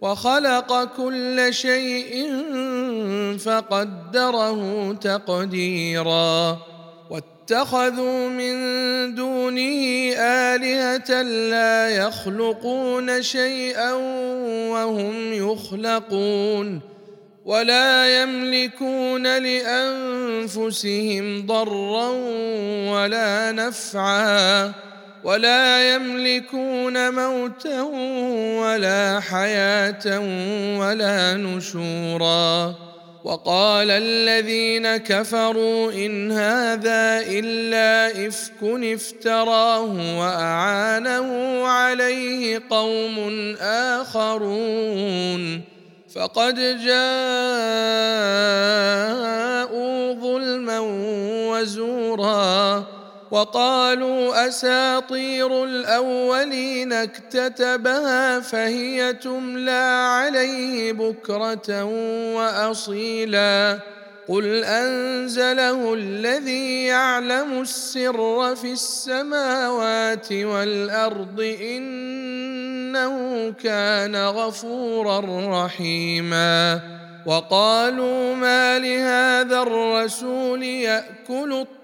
وخلق كل شيء فقدره تقديرا. واتخذوا من دونه آلهة لا يخلقون شيئا وهم يخلقون. ولا يملكون لأنفسهم ضرا ولا نفعا. ولا يملكون موتا ولا حياة ولا نشورا. وقال الذين كفروا إن هذا إلا إفك افتراه وأعانه عليه قوم آخرون. فقد جاءوا ظلما وزورا. وقالوا أساطير الأولين اكتتبها فهي تملى عليه بكرة وأصيلا. قل أنزله الذي يعلم السر في السماوات والأرض إنه كان غفورا رحيما. وقالوا ما لهذا الرسول يأكل الطعام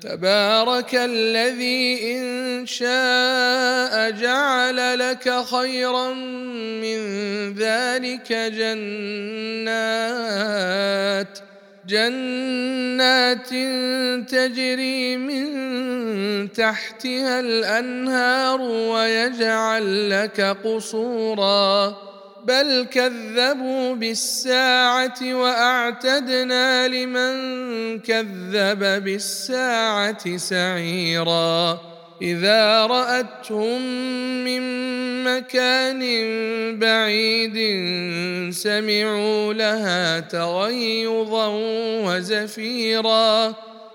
تبارك الذي إن شاء جعل لك خيرا من ذلك جنات جنات تجري من تحتها الأنهار ويجعل لك قصورا بل كذبوا بالساعة واعتدنا لمن كذب بالساعة سعيرا اذا راتهم من مكان بعيد سمعوا لها تغيظا وزفيرا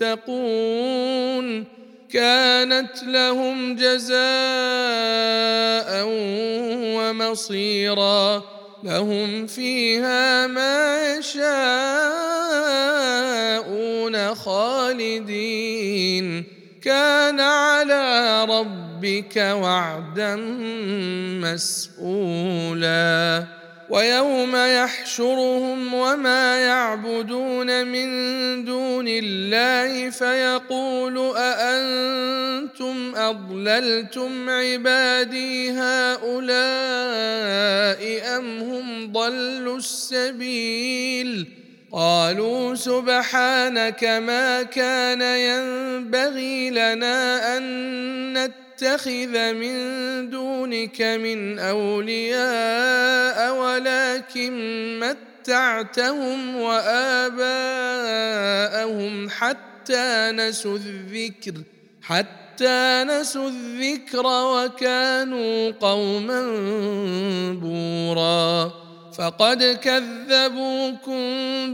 المتقون كانت لهم جزاء ومصيرا لهم فيها ما يشاءون خالدين كان على ربك وعدا مسؤولا ويوم يحشرهم وما يعبدون من دون الله فيقول أأنتم أضللتم عبادي هؤلاء أم هم ضلوا السبيل قالوا سبحانك ما كان ينبغي لنا أن نتخذ من دونك من أولياء ولكن متعتهم وآباءهم حتى نسوا الذكر حتى نسوا الذكر وكانوا قوما بورا. فقد كذبوكم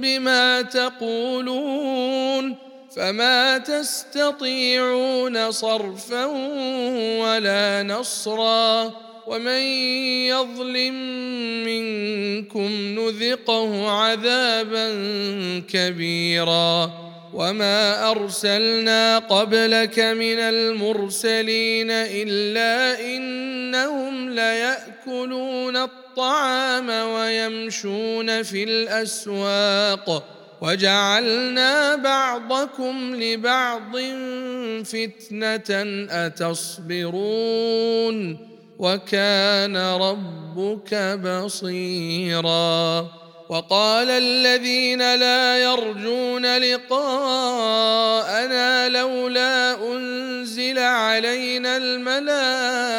بما تقولون. فما تستطيعون صرفا ولا نصرا ومن يظلم منكم نذقه عذابا كبيرا وما ارسلنا قبلك من المرسلين الا انهم لياكلون الطعام ويمشون في الاسواق وجعلنا بعضكم لبعض فتنة أتصبرون وكان ربك بصيرا وقال الذين لا يرجون لقاءنا لولا أنزل علينا الملائكة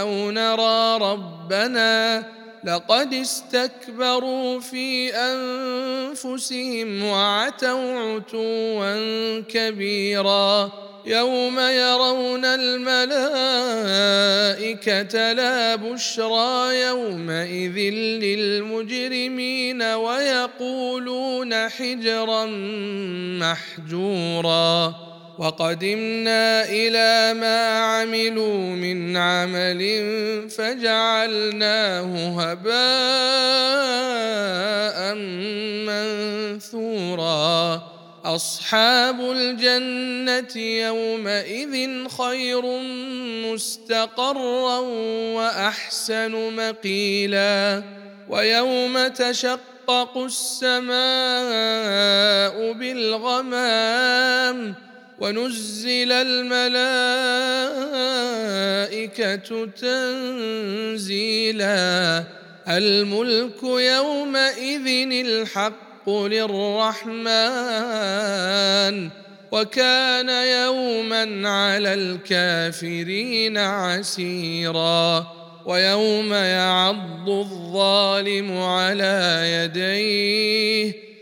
أو نرى ربنا لقد استكبروا في أنفسهم وعتوا عتوا كبيرا يوم يرون الملائكة لا بشرى يومئذ للمجرمين ويقولون حجرا محجورا وقدمنا إلى ما عملوا من عمل فجعلناه هباء منثورا. أصحاب الجنة يومئذ خير مستقرا وأحسن مقيلا. ويوم تشقق السماء بالغمام ونزل الملائكة تنزيلا. الملك يومئذ الحق للرحمن وكان يوما على الكافرين عسيرا. ويوم يعض الظالم على يديه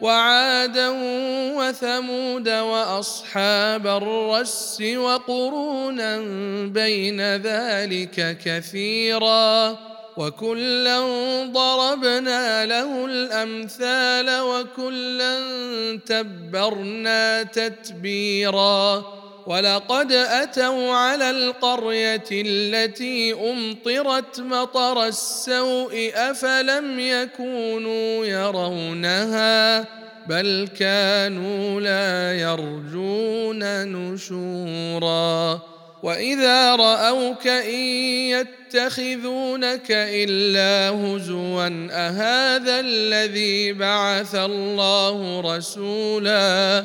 وعادا وثمود وأصحاب الرس وقرونا بين ذلك كثيرا وكلا ضربنا له الأمثال وكلا تبرنا تتبيرا ولقد أتوا على القرية التي أمطرت مطر السوء أفلم يكونوا يرونها بل كانوا لا يرجون نشورا وإذا رأوك إن يتخذونك إلا هزوا أهذا الذي بعث الله رسولا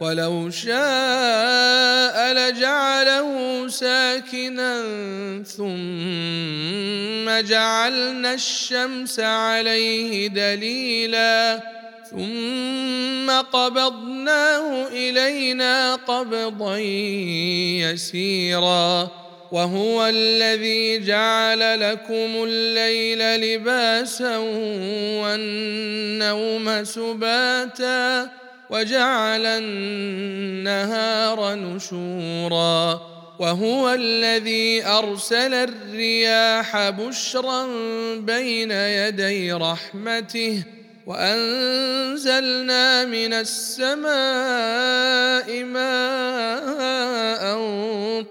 ولو شاء لجعله ساكنا ثم جعلنا الشمس عليه دليلا ثم قبضناه إلينا قبضا يسيرا وهو الذي جعل لكم الليل لباسا والنوم سباتا وجعل النهار نشورا وهو الذي أرسل الرياح بشرا بين يدي رحمته وأنزلنا من السماء ماء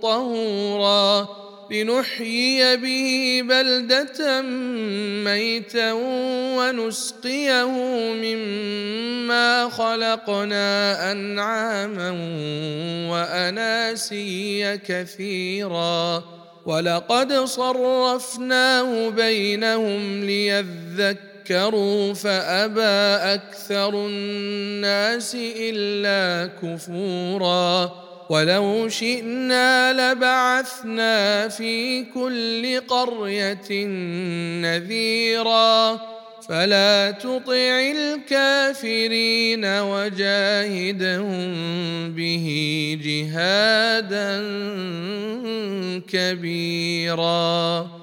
طهورا لنحيي به بلدة ميتا ونسقيه مما خلقنا أنعاما وأناسيا كثيرا. ولقد صرفناه بينهم ليذكروا فأبى أكثر الناس إلا كفورا. ولو شئنا لبعثنا في كل قرية نذيرا. فلا تطع الكافرين وجاهدهم به جهادا كبيرا.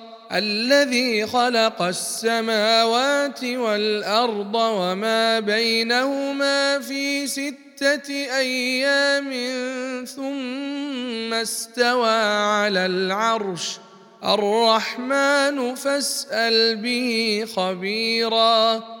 الذي خلق السماوات والأرض وما بينهما في ستة أيام ثم استوى على العرش. الرحمن فاسأل به خبيرا.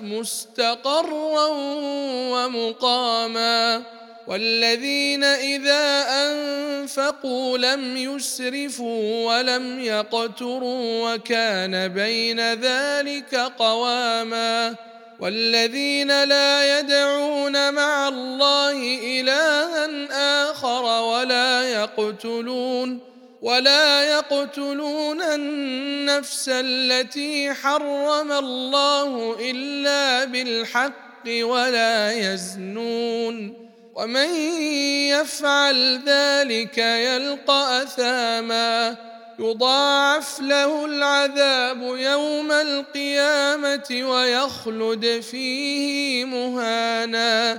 مستقرا ومقاما والذين إذا أنفقوا لم يسرفوا ولم يقتروا وكان بين ذلك قواما والذين لا يدعون مع الله إلها آخر ولا يقتلون ولا يقتلون النفس التي حرم الله إلا بالحق ولا يزنون. ومن يفعل ذلك يلقى أثاما. يضاعف له العذاب يوم القيامة ويخلد فيه مهانا.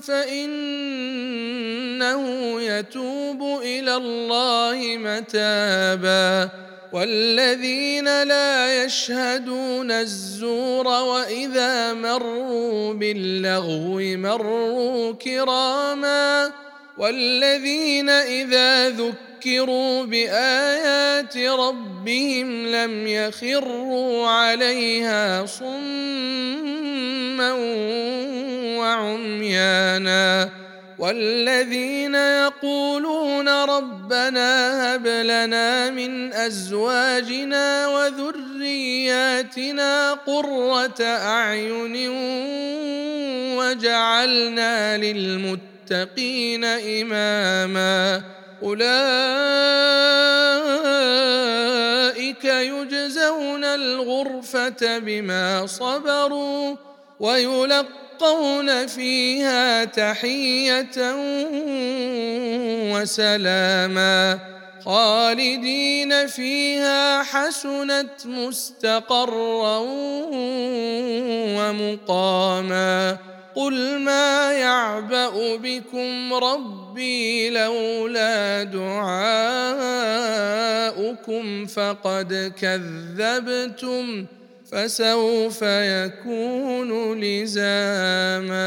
فإنه يتوب إلى الله متابا. والذين لا يشهدون الزور وإذا مروا باللغو مروا كراما. والذين إذا ذكروا بآيات ربهم لم يخروا عليها صما وعميانا والذين يقولون ربنا هب لنا من أزواجنا وذرياتنا قرة أعين وجعلنا للمتقين إماما أولئك يجزون الغرفة بما صبروا ويلقون يلقون فيها تحية وسلاما خالدين فيها حسنت مستقرا ومقاما قل ما يعبأ بكم ربي لولا دعاؤكم فقد كذبتم فسوف يكون لزاما.